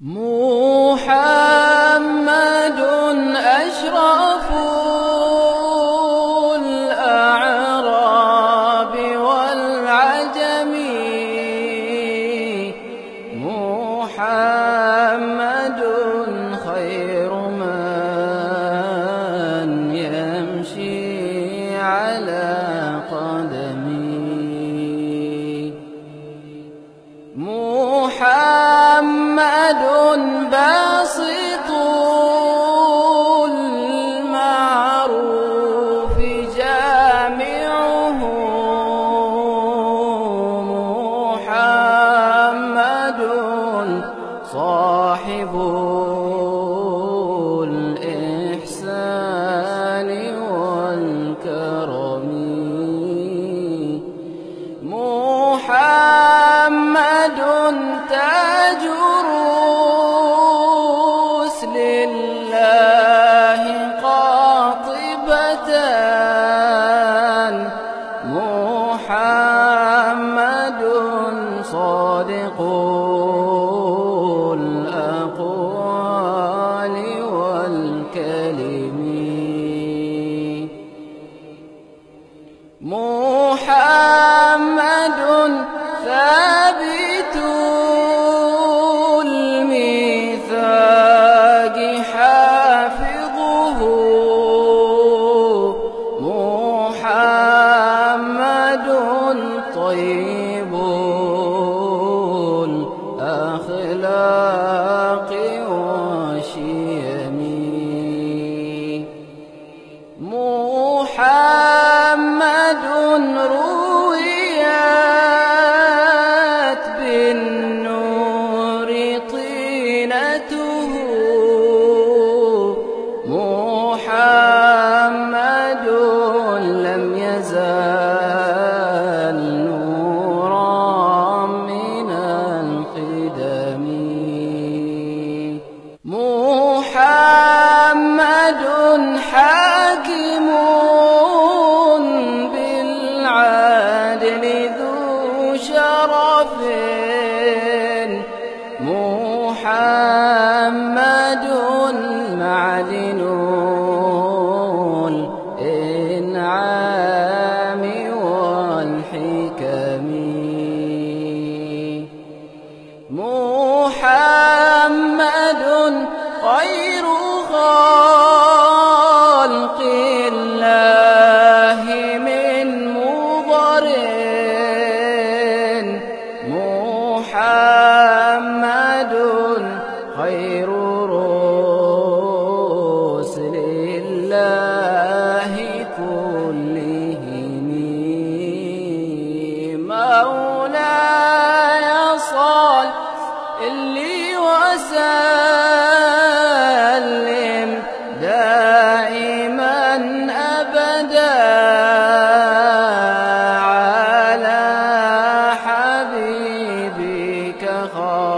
محمد أشرف الأعراب والعجم. محمد خير من يمشي على قدمي. محمد باسط المعروف جامعه محمد صاحب الإحسان والكرم محمد صادق الأقوال والكلم. محمد ثابت الميثاق حافظه. محمد طيب محمد بالعدل ذو شرف محمد معدن كلهم مولاي صل اللي وسلم دائما أبدا على حبيبك خالق